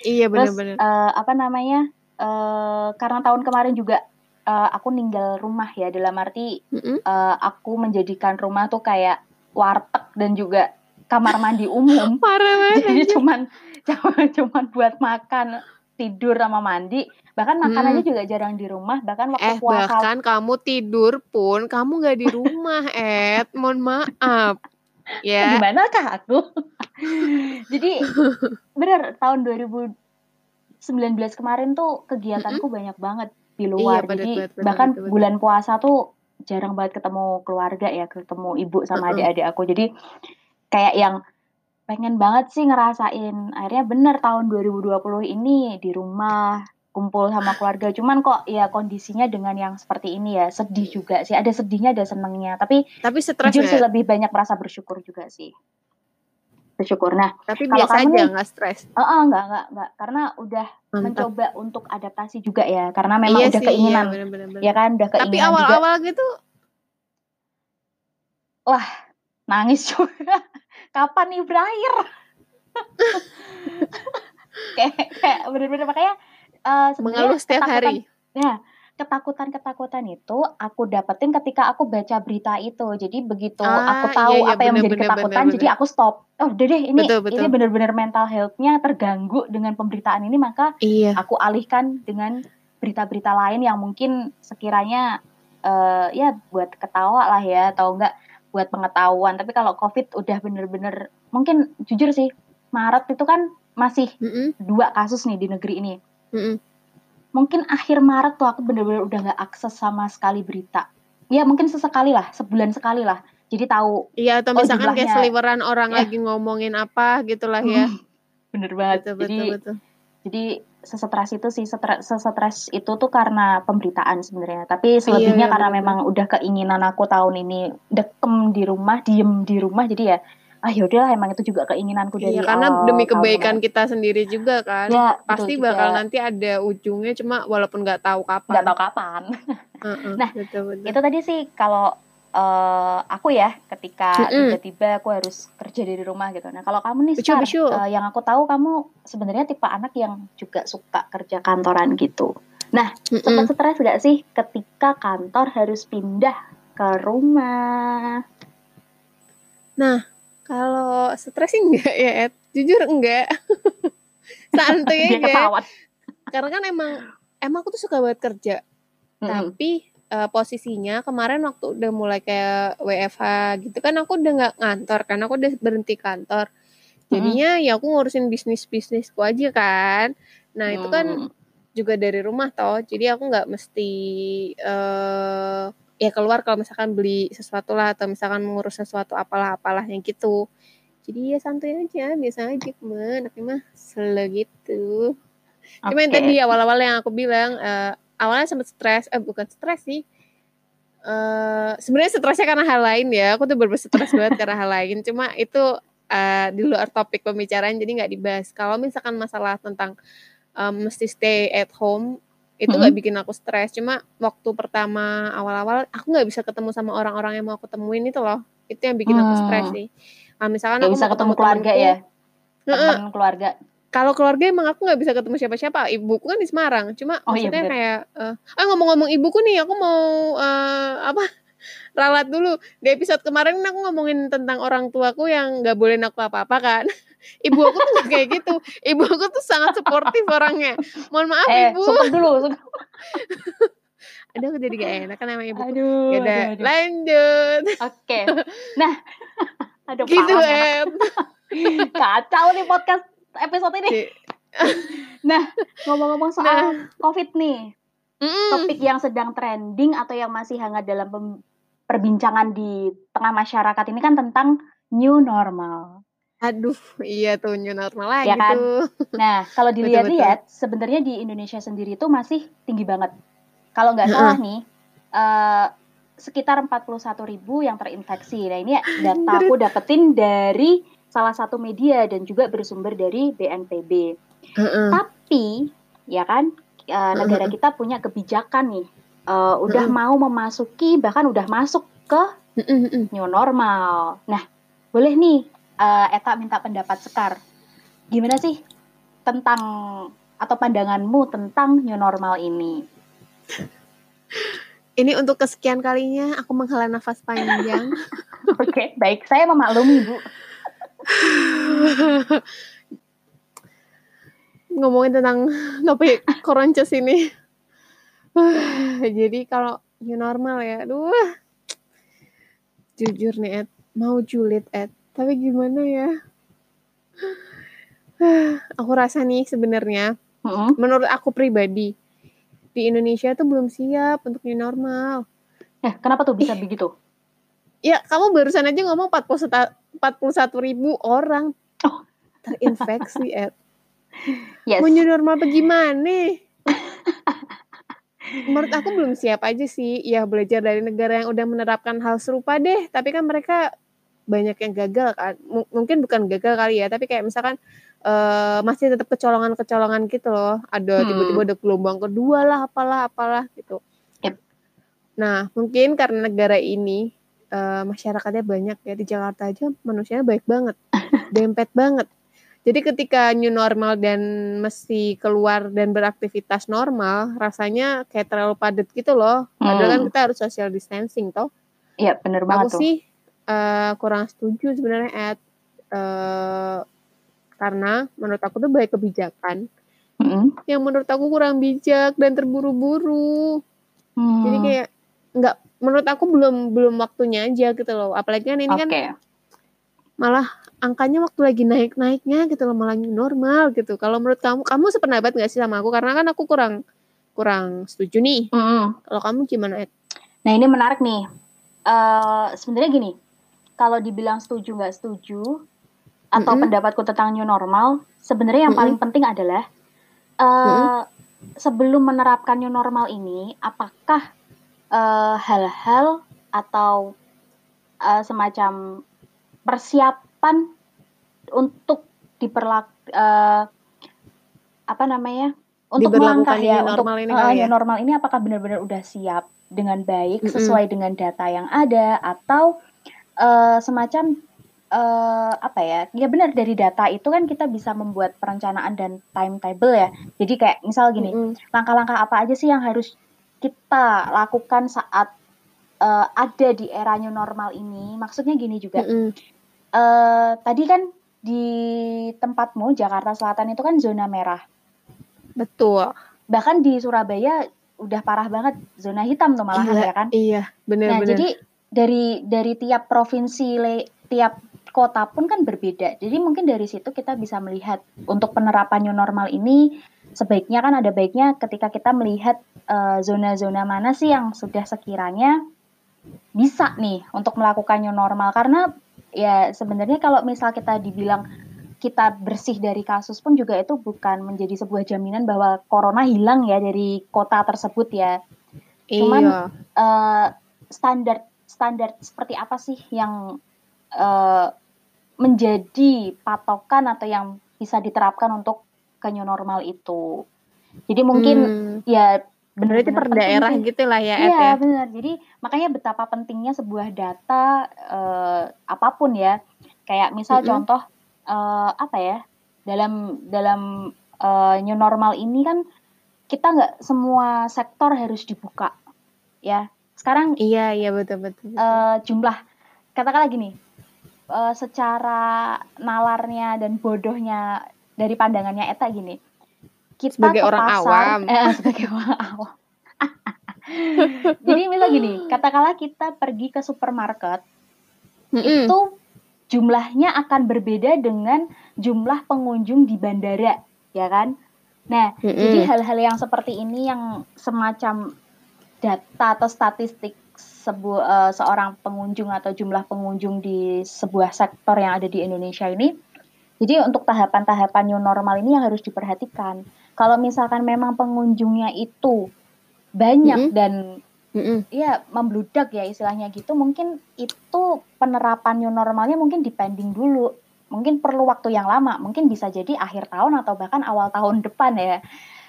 Iya Terus benar-benar. eh, apa namanya? eh karena tahun kemarin juga eh, aku ninggal rumah ya dalam arti Mm-mm. eh, aku menjadikan rumah tuh kayak warteg dan juga kamar mandi umum. Parah banget. Jadi cuman cuman cuman buat makan, tidur sama mandi. Bahkan makan Hmm. juga jarang di rumah. Bahkan waktu Eh puasa bahkan kamu tidur pun kamu nggak di rumah, Ed. Mohon maaf. Ya. gimana kah aku? Jadi bener tahun 2019 kemarin tuh kegiatanku banyak banget di luar. Iya, Jadi banget, bener, bahkan betul, betul. bulan puasa tuh jarang banget ketemu keluarga ya, ketemu ibu sama adik-adik aku. Jadi kayak yang pengen banget sih ngerasain. Akhirnya bener tahun 2020 ini di rumah kumpul sama keluarga. Cuman kok ya kondisinya dengan yang seperti ini ya sedih juga sih. Ada sedihnya, ada senengnya. Tapi Tapi stres jujur sih nggak? lebih banyak merasa bersyukur juga sih. Bersyukur. Nah, Tapi kalau biasa kamu aja nggak stres. Oh, oh, enggak, enggak, enggak. Karena udah Mantap. mencoba untuk adaptasi juga ya. Karena memang iya udah sih, keinginan. Iya, bener-bener. ya kan, udah Tapi keinginan juga. awal-awal gitu Nangis juga. Kapan nih berakhir? kayak, kayak bener-bener makanya eh, sebenarnya mengeluh setiap hari. Ya, ketakutan-ketakutan itu aku dapetin ketika aku baca berita itu. Jadi begitu Ah, aku tahu iya, iya, apa yang menjadi bener-bener, ketakutan, bener-bener. jadi aku stop. Oh, udah deh, ini Betul, betul. ini bener-bener mental health-nya terganggu dengan pemberitaan ini, maka Iya. aku alihkan dengan berita-berita lain yang mungkin sekiranya eh, ya buat ketawa lah ya atau enggak buat pengetahuan. Tapi kalau COVID udah bener-bener mungkin jujur sih Maret itu kan masih Mm-mm, dua kasus nih di negeri ini. Mm-mm. Mungkin akhir Maret tuh aku bener-bener udah nggak akses sama sekali berita. Ya mungkin sesekali lah, sebulan sekali lah. Jadi tahu Iya atau Oh, misalkan kayak jumlahnya- seliweran orang Ya. lagi ngomongin apa gitu lah ya. bener banget. Betul, betul, jadi betul. jadi sesetres itu sih sesetres itu tuh karena pemberitaan sebenarnya tapi selebihnya iya, karena benar-benar. memang udah keinginan aku tahun ini dekem di rumah diem di rumah jadi ya ah yaudahlah emang itu juga keinginanku dari Iya, karena awal demi kebaikan kemarin. kita sendiri juga kan. ya betul Pasti juga. bakal nanti ada ujungnya cuma walaupun nggak tahu kapan. nggak tahu kapan Nah, betul, betul. itu tadi sih kalau eh, aku ya ketika tiba-tiba aku harus kerja dari rumah gitu nah kalau kamu nih Star, betul. eh, yang aku tahu kamu sebenarnya tipe anak yang juga suka kerja kantoran gitu Mm-mm. Sempat stres gak sih ketika kantor harus pindah ke rumah? Kalau stres sih enggak ya, Ed. Jujur enggak. Santuy Dia aja. Karena kan emang emang aku tuh suka banget kerja. Mm-mm. Tapi eh, posisinya kemarin waktu udah mulai kayak WFH gitu kan aku udah nggak ngantor kan aku udah berhenti kantor. Jadinya ya aku ngurusin bisnis bisnisku aja kan. Nah itu kan Mm. juga dari rumah toh. Jadi aku nggak mesti eh ya keluar kalau misalkan beli sesuatu lah atau misalkan mengurus sesuatu apalah apalah yang gitu. Jadi ya santuy aja, biasa aja ke mana, anaknya mah slow gitu. Cuma yang Oke. tadi awal-awal yang aku bilang eh, awalnya sempat stres, eh bukan stres sih. Eh sebenarnya stresnya karena hal lain ya. Aku tuh berstres banget karena hal lain. Cuma itu eh, di luar topik pembicaraan jadi nggak dibahas. Kalau misalkan masalah tentang eh, mesti stay at home itu nggak bikin aku stres. Cuma waktu pertama awal-awal aku nggak bisa ketemu sama orang-orang yang mau aku temuin itu loh. Itu yang bikin aku stres Hmm. sih. Kalau misalkan Gak aku bisa mau ketemu ketemu keluarga temenku, ya, teman keluarga. kalau keluarga emang aku nggak bisa ketemu siapa-siapa ibuku kan di Semarang cuma Oh, iya, maksudnya bener. kayak eh ah ngomong-ngomong ibuku nih aku mau eh, apa ralat dulu di episode kemarin aku ngomongin tentang orang tuaku yang nggak boleh aku apa-apa kan ibu aku tuh kayak gitu ibu aku tuh sangat suportif orangnya mohon maaf Eh, ibu dulu. ada aku jadi gak enak kan sama ibu Aduh, Yaudah, aduh, aduh. lanjut Oke. Nah, aduh gitu em. Kacau nih podcast episode ini. Nah, ngomong-ngomong soal COVID nih, Mm-mm. topik yang sedang trending atau yang masih hangat dalam perbincangan di tengah masyarakat ini kan tentang new normal. Aduh, iya tuh new normal lagi Ya kan? tuh. Nah, kalau dilihat-lihat sebenarnya di Indonesia sendiri itu masih tinggi banget. Kalau nggak salah nih, eh, sekitar 41 ribu yang terinfeksi. Nah, ini data aku dapetin dari salah satu media dan juga bersumber dari BNPB. Tapi, ya kan, eh, negara kita punya kebijakan nih, eh, udah Mm-mm. mau memasuki bahkan udah masuk ke Heeh, heeh. new normal. Nah, boleh nih eh, Eta minta pendapat Sekar. Gimana sih tentang atau pandanganmu tentang new normal ini? Ini untuk kesekian kalinya aku menghela nafas panjang. Oke, baik. Saya memaklumi, Bu. Ngomongin tentang topik koronces ini. Jadi kalau new normal ya, aduh. Jujur nih, Ed. Mau julid, Ed. Tapi gimana ya? Aku rasa nih sebenarnya, Mm-mm. menurut aku pribadi, di Indonesia tuh belum siap untuk new normal. Eh, kenapa tuh bisa begitu? Ya, kamu barusan aja ngomong 41 41 ribu orang Oh. terinfeksi, Ed. Yes. Mau new normal bagaimana? Menurut aku belum siap aja sih. Ya belajar dari negara yang udah menerapkan hal serupa deh. Tapi kan mereka banyak yang gagal kan. M- mungkin bukan gagal kali ya. Tapi kayak misalkan eh masih tetap kecolongan-kecolongan gitu loh. Ada Hmm. tiba-tiba ada gelombang kedua lah, apalah, apalah gitu. Yep. Nah mungkin karena negara ini eh, masyarakatnya banyak ya di Jakarta aja manusianya baik banget, dempet banget. Jadi ketika new normal dan mesti keluar dan beraktivitas normal, rasanya kayak terlalu padat gitu loh. Padahal kan Hmm. kita harus social distancing toh. Iya, bener Aku banget tuh. sih eh, kurang setuju sebenarnya Ed. Eh, karena menurut aku tuh baik kebijakan Mm-mm. yang menurut aku kurang bijak dan terburu-buru. Hmm. Jadi kayak nggak menurut aku belum belum waktunya aja gitu loh. Apalagi kan ini Oke. kan malah angkanya waktu lagi naik-naiknya gitu loh malah normal gitu. Kalau menurut kamu kamu sependapat nggak sih sama aku? Karena kan aku kurang kurang setuju nih. Mm-mm. Kalau kamu gimana Ed? Nah, ini menarik nih. Eh, sebenarnya gini, kalau dibilang setuju nggak setuju atau Mm-mm. pendapatku tentang new normal, sebenarnya yang paling penting adalah eh, Mm-mm. sebelum menerapkan new normal ini, apakah eh, hal-hal atau eh, semacam persiapan untuk diperlak eh, apa namanya untuk melangkah ya new untuk normal ini new ya? normal ini apakah benar-benar udah siap dengan baik Mm-mm. sesuai dengan data yang ada atau eh, semacam eh, apa ya ya benar dari data itu kan kita bisa membuat perencanaan dan timetable ya jadi kayak misal gini Mm-mm. langkah-langkah apa aja sih yang harus kita lakukan saat eh, ada di era new normal ini maksudnya gini juga Mm-mm. eh tadi kan di tempatmu Jakarta Selatan itu kan zona merah Betul. bahkan di Surabaya udah parah banget zona hitam tuh malahan Iya, ya kan Iya, nah benar-benar. jadi dari dari tiap provinsi le- tiap kota pun kan berbeda. Jadi mungkin dari situ kita bisa melihat untuk penerapan new normal ini sebaiknya kan ada baiknya ketika kita melihat eh, zona-zona mana sih yang sudah sekiranya bisa nih untuk melakukan new normal. Karena ya sebenarnya kalau misal kita dibilang kita bersih dari kasus pun juga itu bukan menjadi sebuah jaminan bahwa corona hilang ya dari kota tersebut ya. Cuman iya. eh, standar standar seperti apa sih yang eh, menjadi patokan atau yang bisa diterapkan untuk ke new normal itu. Jadi mungkin Hmm, ya berarti benar-benar per daerah sih. gitu lah ya Iya ya. benar. Jadi makanya betapa pentingnya sebuah data eh, apa pun ya. Kayak misal Mm-mm. contoh eh, apa ya dalam dalam eh, new normal ini kan kita nggak semua sektor harus dibuka ya. Sekarang Iya, iya betul betul. betul. eh, jumlah katakanlah gini eh, secara nalarnya dan bodohnya dari pandangannya Eta gini kita Sebagai ke orang pasar awam. eh, sebagai orang awam jadi misal gini katakanlah kita pergi ke supermarket Mm-mm. itu jumlahnya akan berbeda dengan jumlah pengunjung di bandara ya kan nah Mm-mm. jadi hal-hal yang seperti ini yang semacam data atau statistik sebuah seorang pengunjung atau jumlah pengunjung di sebuah sektor yang ada di Indonesia ini Jadi untuk tahapan-tahapan new normal ini yang harus diperhatikan. Kalau misalkan memang pengunjungnya itu banyak Mm-mm. dan Mm-mm. ya membludak ya istilahnya gitu, mungkin itu penerapan new normalnya mungkin dipending dulu. Mungkin perlu waktu yang lama, mungkin bisa jadi akhir tahun atau bahkan awal tahun depan ya.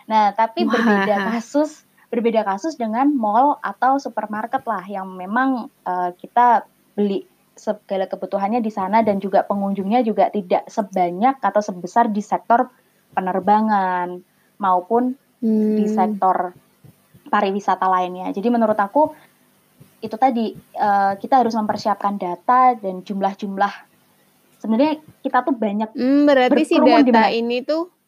Nah, tapi Wah. berbeda kasus, berbeda kasus dengan mall atau supermarket lah yang memang eh, kita beli segala kebutuhannya di sana dan juga pengunjungnya juga tidak sebanyak atau sebesar di sektor penerbangan maupun di Hmm. sektor pariwisata lainnya. Jadi menurut aku itu tadi eh, kita harus mempersiapkan data dan jumlah-jumlah. Sebenarnya kita tuh banyak Hmm, berarti si di data ini tuh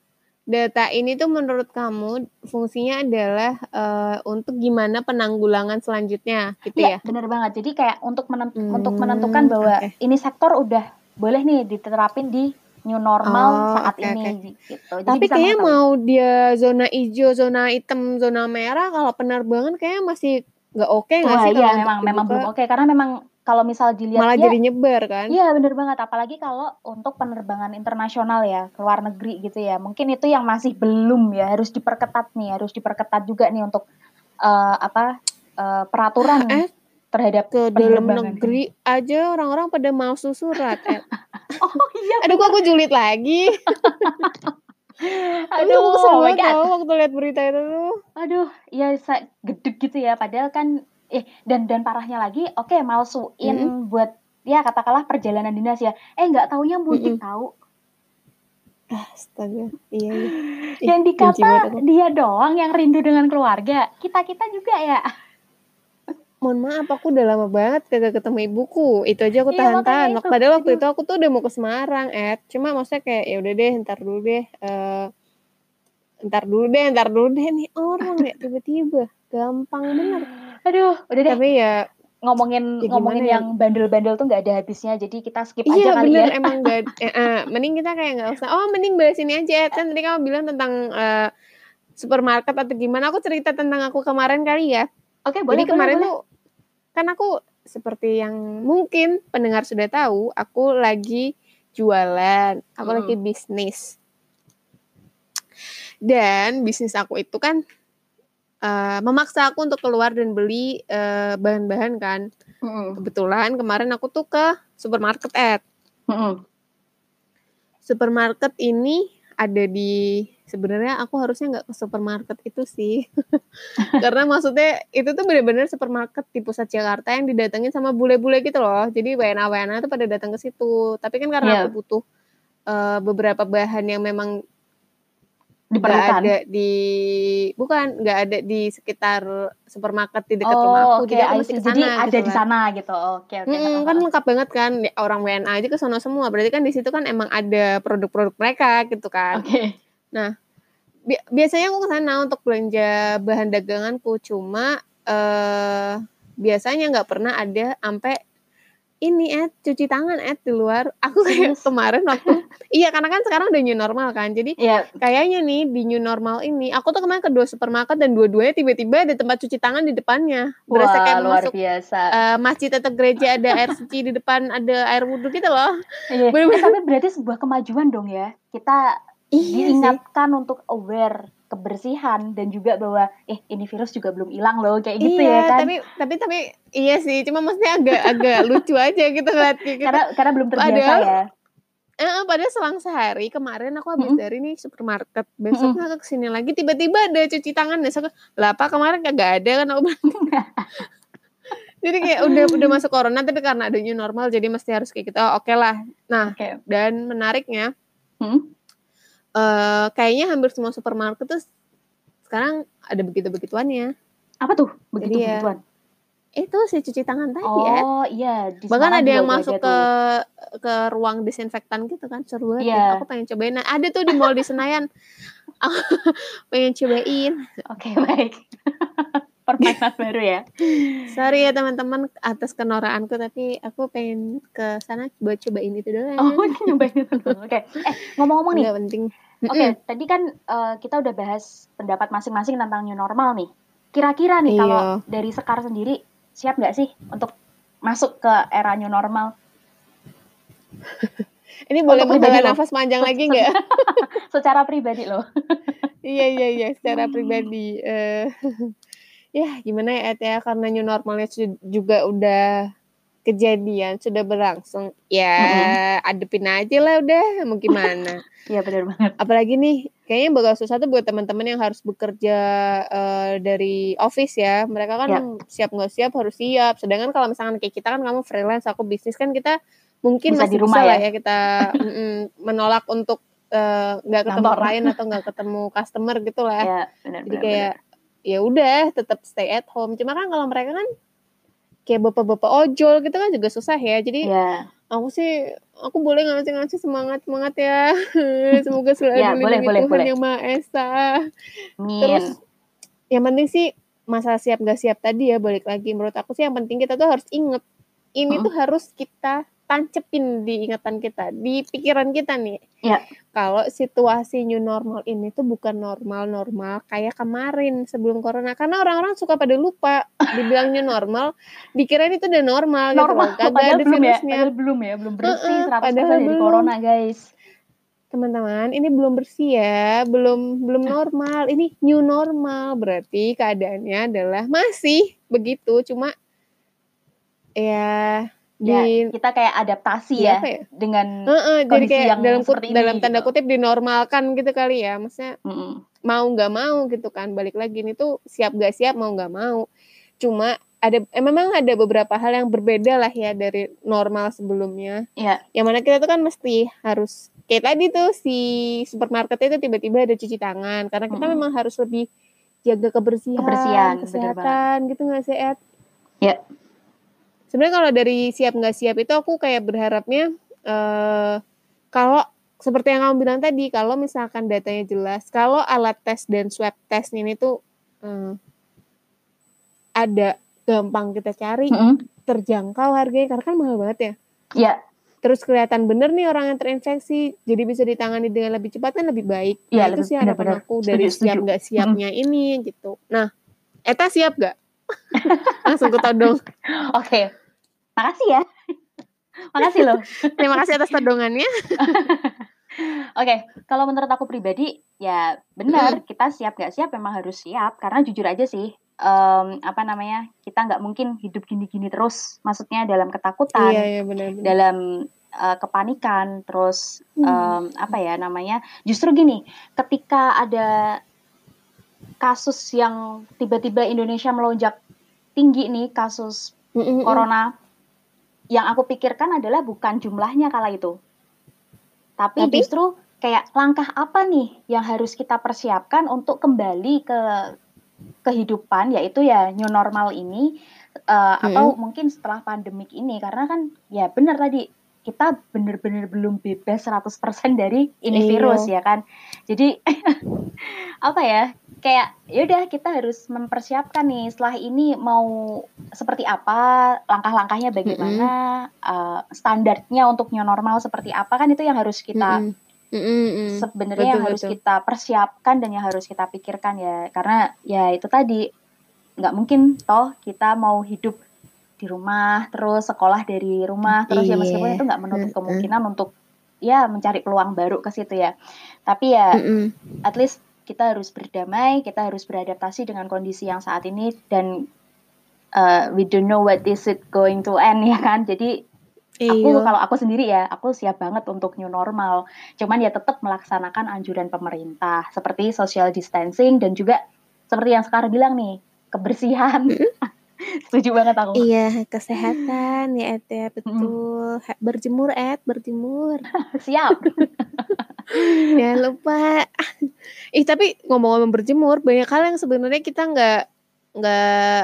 data ini tuh menurut kamu fungsinya adalah eh, untuk gimana penanggulangan selanjutnya gitu Iya, ya? bener banget. Jadi kayak untuk menen- Hmm, untuk menentukan bahwa oke. ini sektor udah boleh nih diterapin di new normal Oh, saat oke, ini gitu. Jadi Tapi kayaknya mau dia zona hijau, zona hitam, zona merah kalau penerbangan kayaknya masih nggak oke nggak Wah, sih iya memang memang belum oke karena memang kalau misal dilihat Malah ya jadi nyebar kan? Iya bener banget, apalagi kalau untuk penerbangan internasional ya, ke luar negeri gitu ya. Mungkin itu yang masih belum ya, harus diperketat nih, harus diperketat juga nih untuk eh, apa eh, peraturan Eh, terhadap ke dalam negeri aja orang-orang pada mau surat. Eh, Oh iya, aduh kok aku julid lagi. Aduh, aku kesel oh banget tau waktu lihat berita itu tuh. aduh, ya sa- gedeg gitu ya. Padahal kan, eh dan dan parahnya lagi, oke malsuin buat ya katakanlah perjalanan dinas ya. Eh nggak taunya mudik Mm-mm. tahu. Astaga, iya iya. Yang dikata dia doang yang rindu dengan keluarga. Kita kita juga ya. Mohon maaf, aku udah lama banget kagak ketemu ibuku. Itu aja aku Iya, tahan-tahan. itu. Padahal waktu itu aku tuh udah mau ke Semarang, Ed. Cuma maksudnya kayak ya udah deh, ntar dulu deh. eh ntar dulu deh, ntar dulu deh nih orang ya tiba-tiba. Gampang bener. Aduh, udah deh. Tapi ya ngomongin Ya ngomongin ya? yang bandel-bandel tuh nggak ada habisnya jadi kita skip aja Iya kali bener ya emang gak eh, eh, mending kita kayak nggak usah oh mending bahas ini aja kan tadi kamu bilang tentang eh, supermarket atau gimana aku cerita tentang aku kemarin kali ya oke jadi boleh kemarin boleh, tuh kan aku seperti yang mungkin pendengar sudah tahu aku lagi jualan aku Mm. lagi bisnis dan bisnis aku itu kan eh, memaksa aku untuk keluar dan beli eh, bahan-bahan kan. Mm-mm. kebetulan kemarin aku tuh ke supermarket Ed Mm-mm. supermarket ini ada di sebenarnya aku harusnya nggak ke supermarket itu sih karena maksudnya itu tuh bener-bener supermarket di pusat Jakarta yang didatengin sama bule-bule gitu loh jadi WNA WNA tuh pada datang ke situ tapi kan karena Iya. aku butuh eh, beberapa bahan yang memang diperlukan ada di bukan nggak ada di sekitar supermarket di dekat oh rumah aku oke jadi aku I mesti see. ke jadi sana ada gitu di sana gitu. Oke oke Mm-mm, kan lengkap banget kan. Orang WNA aja ke sono semua. Berarti kan di situ kan emang ada produk-produk mereka gitu kan. Oke. Bi- biasanya aku ke sana untuk belanja bahan daganganku. Cuma eh biasanya nggak pernah ada sampai ini Ed cuci tangan Ed di luar. Aku kayak kemarin waktu iya karena kan sekarang udah new normal kan. Jadi ya kayaknya nih di new normal ini aku tuh kemarin ke dua supermarket dan dua-duanya tiba-tiba ada tempat cuci tangan di depannya. Berasa wah kayak luar masuk biasa. eh, masjid atau gereja ada air suci di depan ada air wudhu gitu loh. Iya. bener-bener- Eh, tapi berarti sebuah kemajuan dong ya. Kita Iya sih. diingatkan untuk aware kebersihan dan juga bahwa eh ini virus juga belum hilang loh kayak gitu iya, ya kan tapi tapi tapi iya sih, cuma maksudnya agak agak lucu aja gitu kayak gitu. karena karena belum terbiasa Padahal ya Eh, padahal selang sehari kemarin aku habis Mm-mm. dari nih supermarket, besoknya aku ke sini lagi tiba-tiba ada cuci tangan besok lah apa kemarin kagak ada kan aku jadi kayak udah udah masuk corona tapi karena ada new normal jadi mesti harus kayak gitu. Oh, oke lah. Nah, oke dan menariknya Hmm? Eh kayaknya hampir semua supermarket tuh sekarang ada begitu-begituannya. apa tuh begitu Jadi ya, begituan Itu si cuci tangan tadi ya. oh iya di Bahkan ada yang masuk ada ke tuh. ke ruang disinfektan gitu kan seru banget Iya. ya. Aku pengen cobain. Nah, ada tuh di mall di Senayan. Pengen cobain. Oke baik. Permainan baru ya. Sorry ya teman-teman atas kenoraanku tapi aku pengen ke sana buat cobain itu doang. Oh nyobain itu dulu. Oke. Eh ngomong-ngomong nih. Nggak penting. Oke tadi kan eh, kita udah bahas pendapat masing-masing tentang new normal nih. Kira-kira nih Iya. kalau dari Sekar sendiri siap nggak sih untuk masuk ke era new normal? Ini boleh menghela nafas panjang Se- lagi nggak? Secara pribadi loh. Iya iya iya, secara pribadi. Eh, ya gimana ya Ed ya, karena new normalnya juga udah kejadian, sudah berlangsung. Ya Mm-mm. adepin aja lah udah, mau gimana. Iya benar banget. Apalagi nih, kayaknya bakal susah tuh buat teman-teman yang harus bekerja eh, dari office ya. Mereka kan Ya. siap nggak siap harus siap. Sedangkan kalau misalkan kayak kita kan kamu freelance, aku bisnis kan kita mungkin Bisa masih di bisa rumah lah ya. ya kita mm-mm, menolak untuk eh, nggak ketemu Kantor. klien atau nggak ketemu customer gitu lah. Ya benar Jadi kayak ya udah tetap stay at home. Cuma kan kalau mereka kan kayak bapak-bapak ojol gitu kan juga susah ya. Jadi Ya, aku sih aku boleh ngasih-ngasih semangat semangat ya. Semoga selalu Ya, boleh, boleh, Tuhan boleh. yang Maha Esa. min. Terus yang penting sih masalah siap gak siap tadi ya balik lagi menurut aku sih yang penting kita tuh harus inget ini Mm-mm. tuh harus kita tancepin di ingatan kita di pikiran kita nih. Ya. kalau situasi new normal ini tuh bukan normal-normal kayak kemarin sebelum corona. Karena orang-orang suka pada lupa dibilang new normal dikira itu udah normal, Normal, gitu loh kagak padahal ada belum ya, padahal belum ya, belum bersih Heeh, 100% padahal dari belum. corona guys. teman-teman ini belum bersih ya belum belum normal. Ini new normal berarti keadaannya adalah masih begitu. Cuma ya di Ya, kita kayak adaptasi di ya ya dengan Heeh, jadi kondisi kayak yang dalam kut- seperti ini, dalam tanda gitu. kutip dinormalkan gitu kali ya maksudnya Mm-mm. mau nggak mau gitu kan balik lagi ini tuh siap gak siap mau nggak mau cuma ada eh, memang ada beberapa hal yang berbeda lah ya dari normal sebelumnya Ya, yang mana kita tuh kan mesti harus kayak tadi tuh si supermarket itu tiba-tiba ada cuci tangan karena kita Mm-mm. memang harus lebih jaga kebersihan, Kebersihan, kesehatan gitu nggak sih Ed? Ya. Sebenarnya kalau dari siap nggak siap itu aku kayak berharapnya eh kalau seperti yang kamu bilang tadi kalau misalkan datanya jelas, kalau alat tes dan swab test ini tuh eh, ada gampang kita cari, Mm-mm. terjangkau harganya karena kan mahal banget ya ya, terus kelihatan bener nih orang yang terinfeksi jadi bisa ditangani dengan lebih cepat kan lebih baik nah, Iya, itu lebih- sih harapan benar-benar. aku Setuju, dari siap setuju. nggak siapnya ini gitu nah Eta siap gak? langsung ketodong oke. Makasih ya. Makasih loh. terima kasih atas todongannya Oke, kalau menurut aku pribadi, ya benar kita siap nggak siap memang harus siap karena jujur aja sih, em, apa namanya kita nggak mungkin hidup gini-gini terus, maksudnya dalam ketakutan, iya iya benar benar dalam eh, kepanikan, terus Hmm. em, apa ya namanya, justru gini, ketika ada kasus yang tiba-tiba Indonesia melonjak tinggi nih kasus Mm-mm. corona, yang aku pikirkan adalah bukan jumlahnya kala itu. Tapi, Tapi? justru kayak langkah apa nih yang harus kita persiapkan untuk kembali ke kehidupan yaitu ya new normal ini eh, atau mungkin setelah pandemik ini karena kan ya benar tadi kita benar-benar belum bebas 100% dari ini Iya. virus ya kan. Jadi apa ya? Kayak yaudah kita harus mempersiapkan nih setelah ini mau seperti apa, langkah-langkahnya bagaimana, eh, standarnya untuk new normal seperti apa kan itu yang harus kita Mm-mm. Mm-mm. sebenarnya yang harus betul. kita persiapkan dan yang harus kita pikirkan ya karena ya itu tadi nggak mungkin toh kita mau hidup di rumah terus sekolah dari rumah terus ya Iya. meskipun itu nggak menutup kemungkinan untuk ya mencari peluang baru ke situ ya. Tapi ya Mm-mm. at least kita harus berdamai kita harus beradaptasi dengan kondisi yang saat ini dan uh, we don't know what is it going to end ya kan? Jadi aku Iya. kalau aku sendiri ya aku siap banget untuk new normal. Cuman ya tetap melaksanakan anjuran pemerintah seperti social distancing dan juga seperti yang sekarang bilang nih kebersihan setuju banget aku Iya, kesehatan ya Ed ya, betul. Ha- Berjemur Ed, berjemur. siap Jangan lupa. Ih, tapi ngomong-ngomong berjemur, banyak hal yang sebenarnya kita nggak nggak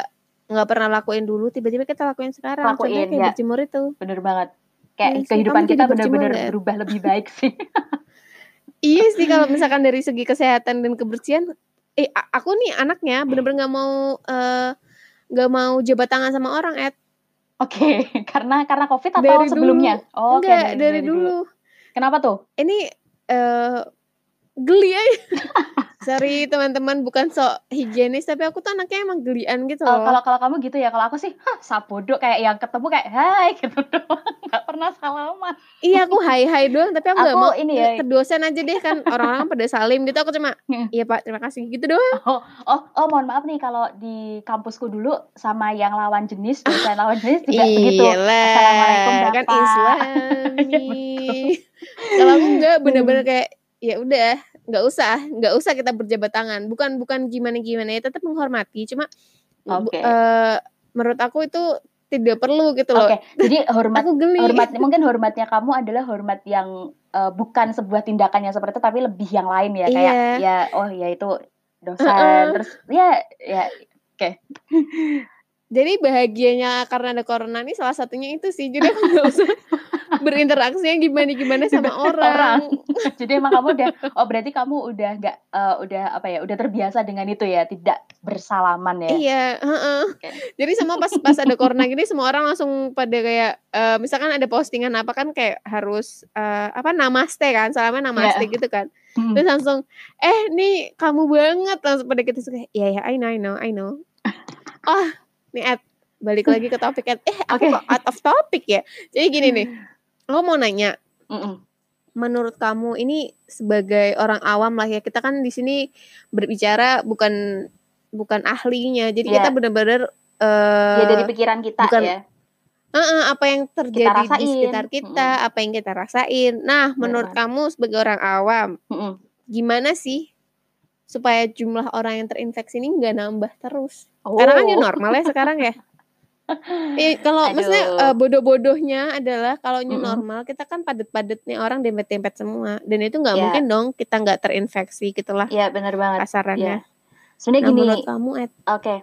nggak pernah lakuin dulu, tiba-tiba kita lakuin sekarang. Lakuin, Contohnya kayak ya. berjemur itu. bener banget kayak sih, kehidupan kita bener-bener nggak? berubah lebih baik sih Iya sih kalau misalkan dari segi kesehatan dan kebersihan, eh aku nih anaknya bener-bener nggak mau eh, nggak mau jabat tangan sama orang, Ed. oke karena karena covid atau Dari sebelumnya oh, oke Enggak, dari, dulu. kenapa tuh Ini eh geli aja. Sorry teman-teman bukan sok higienis tapi aku tuh anaknya emang gelian gitu Oh, loh. kalau kalau kamu gitu ya, kalau aku sih, hah, sabodo kayak yang ketemu kayak hai gitu doang, nggak pernah salaman. Iya aku hai hai doang tapi aku Aku mau ini ya. ke dosen aja deh kan orang-orang pada salim gitu aku cuma Hmm. iya pak terima kasih gitu doang. Oh, oh, oh, mohon maaf nih kalau di kampusku dulu sama yang lawan jenis, dosen lawan jenis juga begitu. Iyalah, Assalamualaikum kan Bapak. Islami. Kalau enggak bener-bener kayak ya udah nggak usah nggak usah kita berjabat tangan. Bukan bukan gimana gimana ya tetap menghormati. Cuma bu- Oke. eh, menurut aku itu tidak perlu gitu loh. Oke, jadi hormat aku geli. hormat mungkin hormatnya kamu adalah hormat yang eh, bukan sebuah tindakan yang seperti itu tapi lebih yang lain ya. Kayak Iya. ya oh ya itu dosen. Heeh. terus ya ya jadi bahagianya karena ada corona ini salah satunya itu sih. Jadi aku nggak usah berinteraksinya gimana gimana sama Dengan orang, jadi emang kamu udah oh berarti kamu udah nggak eh, udah apa ya udah terbiasa dengan itu ya tidak bersalaman ya? Iya heeh. Oke. jadi semua pas pas ada corona gini semua orang langsung pada kayak eh, misalkan ada postingan apa kan kayak harus eh, apa namaste kan salamnya namaste gitu kan. Hmm. terus langsung eh nih kamu banget. Langsung pada kita suka iya ya I know I know I know. oh nih Ed balik lagi ke topik Ed. Eh aku kok out of topic ya? Jadi gini nih lo mau nanya Mm-mm. menurut kamu ini sebagai orang awam lah ya kita kan di sini berbicara bukan bukan ahlinya. Jadi Iya. kita benar-benar eh ya dari pikiran kita bukan ya. "Eh, apa yang terjadi di sekitar kita apa yang kita rasain. Nah menurut kamu sebagai orang awam Mm-mm. gimana sih supaya jumlah orang yang terinfeksi ini nggak nambah terus oh. karena kan new normal ya sekarang ya Eh, kalau maksudnya eh, bodoh-bodohnya adalah kalau new Mm-mm. normal kita kan padet-padetnya orang dempet-dempet semua dan itu nggak Ya. mungkin dong kita nggak terinfeksi gitulah ya benar banget kasarannya. sebenarnya Nah, gini menurut kamu Ed? Oke,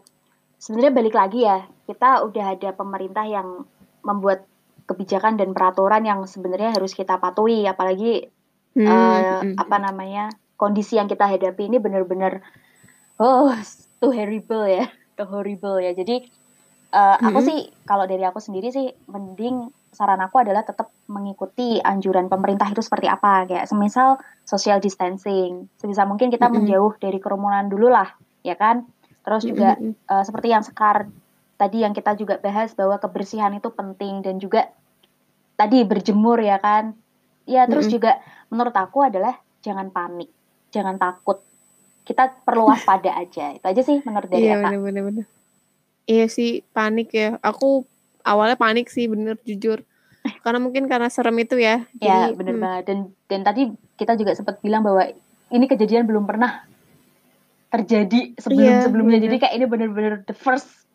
sebenarnya balik lagi ya, kita udah ada pemerintah yang membuat kebijakan dan peraturan yang sebenarnya harus kita patuhi, apalagi Hmm, eh, hmm. apa namanya kondisi yang kita hadapi ini benar-benar oh too horrible ya, too horrible ya. Jadi eh, aku Mm-mm. sih kalau dari aku sendiri sih mending saran aku adalah tetap mengikuti anjuran pemerintah itu seperti apa kayak semisal social distancing sebisa mungkin kita Mm-mm. menjauh dari kerumunan dulu lah ya kan terus juga Mm, mm, mm. eh, seperti yang sekar tadi yang kita juga bahas bahwa kebersihan itu penting dan juga tadi berjemur ya kan ya terus Mm-mm. juga menurut aku adalah jangan panik jangan takut kita perlu waspada aja itu aja sih menurut dari Iya Eka bener-bener bener. Iya sih panik ya. Aku awalnya panik sih bener jujur. Karena mungkin karena serem itu ya. ya Jadi, bener hmm, banget dan dan tadi kita juga sempat bilang bahwa ini kejadian belum pernah terjadi sebelum Iya, sebelumnya bener. jadi kayak ini bener-bener the first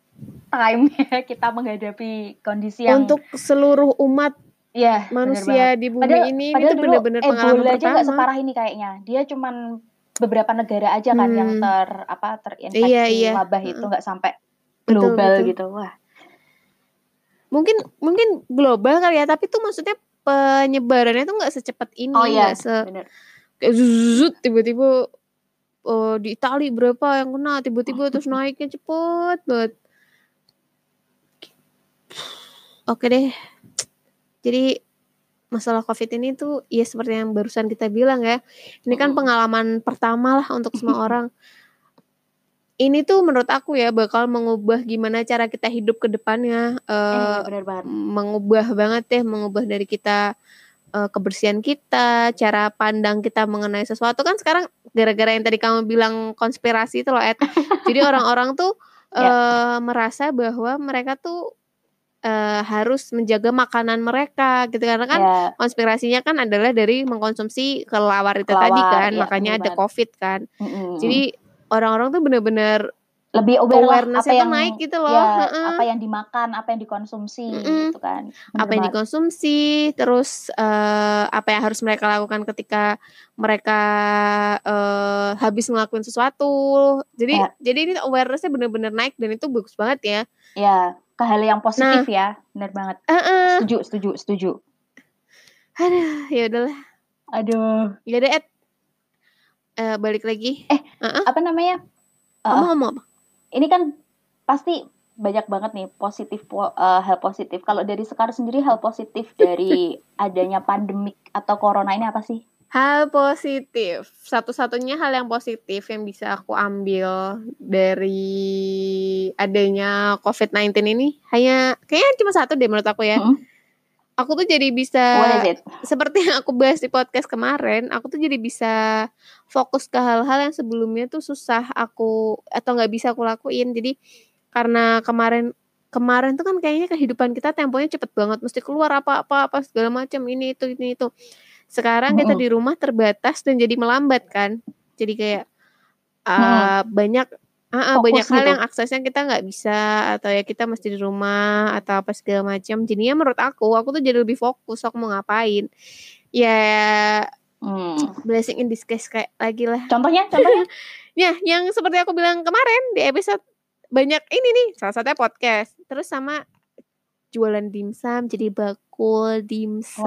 time kita menghadapi kondisi yang untuk seluruh umat ya bener manusia di bumi Padahal, ini padahal dulu bener-bener pengalaman Ebola aja pertama. separah ini kayaknya. Dia cuman beberapa negara aja kan Hmm. yang ter apa terinfeksi Iya, iya. wabah itu nggak sampai Betul, global betul. gitu. Wah, Mungkin mungkin global kali ya, tapi tuh maksudnya penyebarannya tuh nggak secepat ini, oh iya, se bener. kayak zuzut tiba-tiba eh, di Itali berapa yang kena tiba-tiba terus naiknya cepet banget. Oke deh. Jadi masalah COVID ini tuh ya seperti yang barusan kita bilang ya. Ini kan pengalaman pertama lah untuk semua orang. Ini tuh menurut aku ya bakal mengubah gimana cara kita hidup ke depannya. Eh, eh bener banget. mengubah banget deh, mengubah dari kita eh, kebersihan kita, cara pandang kita mengenai sesuatu kan sekarang gara-gara yang tadi kamu bilang konspirasi itu loh Ed. Jadi orang-orang tuh eh merasa bahwa mereka tuh eh, harus menjaga makanan mereka gitu karena kan ya, konspirasinya kan adalah dari mengkonsumsi kelawar itu Kelawar, tadi kan, iya, makanya bener ada. COVID kan. mm-mm. Jadi orang-orang tuh bener-bener lebih aware lah awareness-nya apa yang naik gitu loh. ya, heeh. apa yang dimakan, apa yang dikonsumsi Mm-mm. gitu kan. Bener apa yang dikonsumsi, terus eh, apa yang harus mereka lakukan ketika mereka eh, habis ngelakuin sesuatu. Jadi Ya. jadi ini awarenessnya bener-bener naik dan itu bagus banget ya. Ya, ke hal yang Nah. positif ya. Bener banget. Eh, eh. Setuju, setuju, setuju. Aduh, ya udahlah. Aduh, Ya udah Ed. Eh, balik lagi. Eh, Heeh. apa namanya? Uh, ngomong apa? ini kan pasti banyak banget nih positif po- eh, hal positif. Kalau dari Sekar sendiri hal positif dari adanya pandemik atau corona ini apa sih? Hal positif, satu-satunya hal yang positif yang bisa aku ambil dari adanya COVID-19 ini hanya kayaknya cuma satu deh menurut aku ya. Hmm. Aku tuh jadi bisa seperti yang aku bahas di podcast kemarin, aku tuh jadi bisa fokus ke hal-hal yang sebelumnya tuh susah aku atau nggak bisa aku lakuin. Jadi karena kemarin kemarin tuh kan kayaknya kehidupan kita temponya cepet banget, mesti keluar apa-apa apa segala macam ini itu ini itu. Sekarang kita di rumah terbatas dan jadi melambat kan. Jadi kayak uh, banyak ah, Fokus banyak hal gitu. yang aksesnya kita nggak bisa atau ya kita mesti di rumah atau apa segala macam. Jadinya menurut aku, aku tuh jadi lebih fokus aku mau ngapain. Ya Hmm. blessing in disguise kayak lagi lah. Contohnya, contohnya. Ya, yang seperti aku bilang kemarin di episode banyak ini nih, salah satunya podcast. Terus sama jualan dimsum, jadi bakul dimsum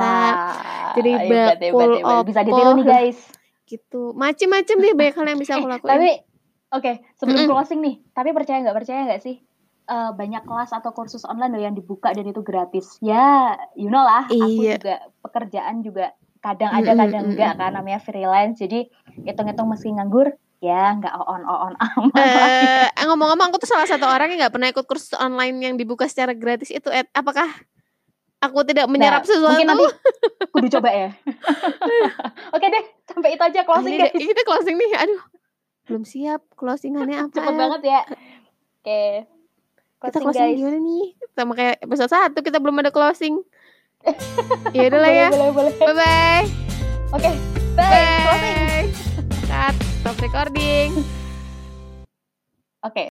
Jadi hebat, bakul. Bisa ditiru nih guys. gitu. Macem-macem deh banyak hal yang bisa aku Eh, lakuin. tapi oke sebelum closing nih tapi percaya nggak percaya nggak sih Eh, banyak kelas atau kursus online loh yang dibuka dan itu gratis ya you know lah aku Iya. juga pekerjaan juga kadang ada Mm-mm, kadang enggak kan namanya freelance jadi hitung-hitung meski nganggur ya nggak on on amat Eh, ngomong-ngomong aku tuh salah satu orang yang nggak pernah ikut kursus online yang dibuka secara gratis itu Ed. Apakah aku tidak menyerap Nah, sesuatu? mungkin nanti kudu coba ya oke deh sampai itu aja closing ini guys kita closing nih. Aduh. Belum siap closingannya apa? cepet banget ya oke Kita closing closing guys gimana nih? Sama kayak episode 1 kita belum ada closing. ya udah lah boleh ya. boleh boleh Bye bye. oke bye closing Bye. Cut. Stop recording. oke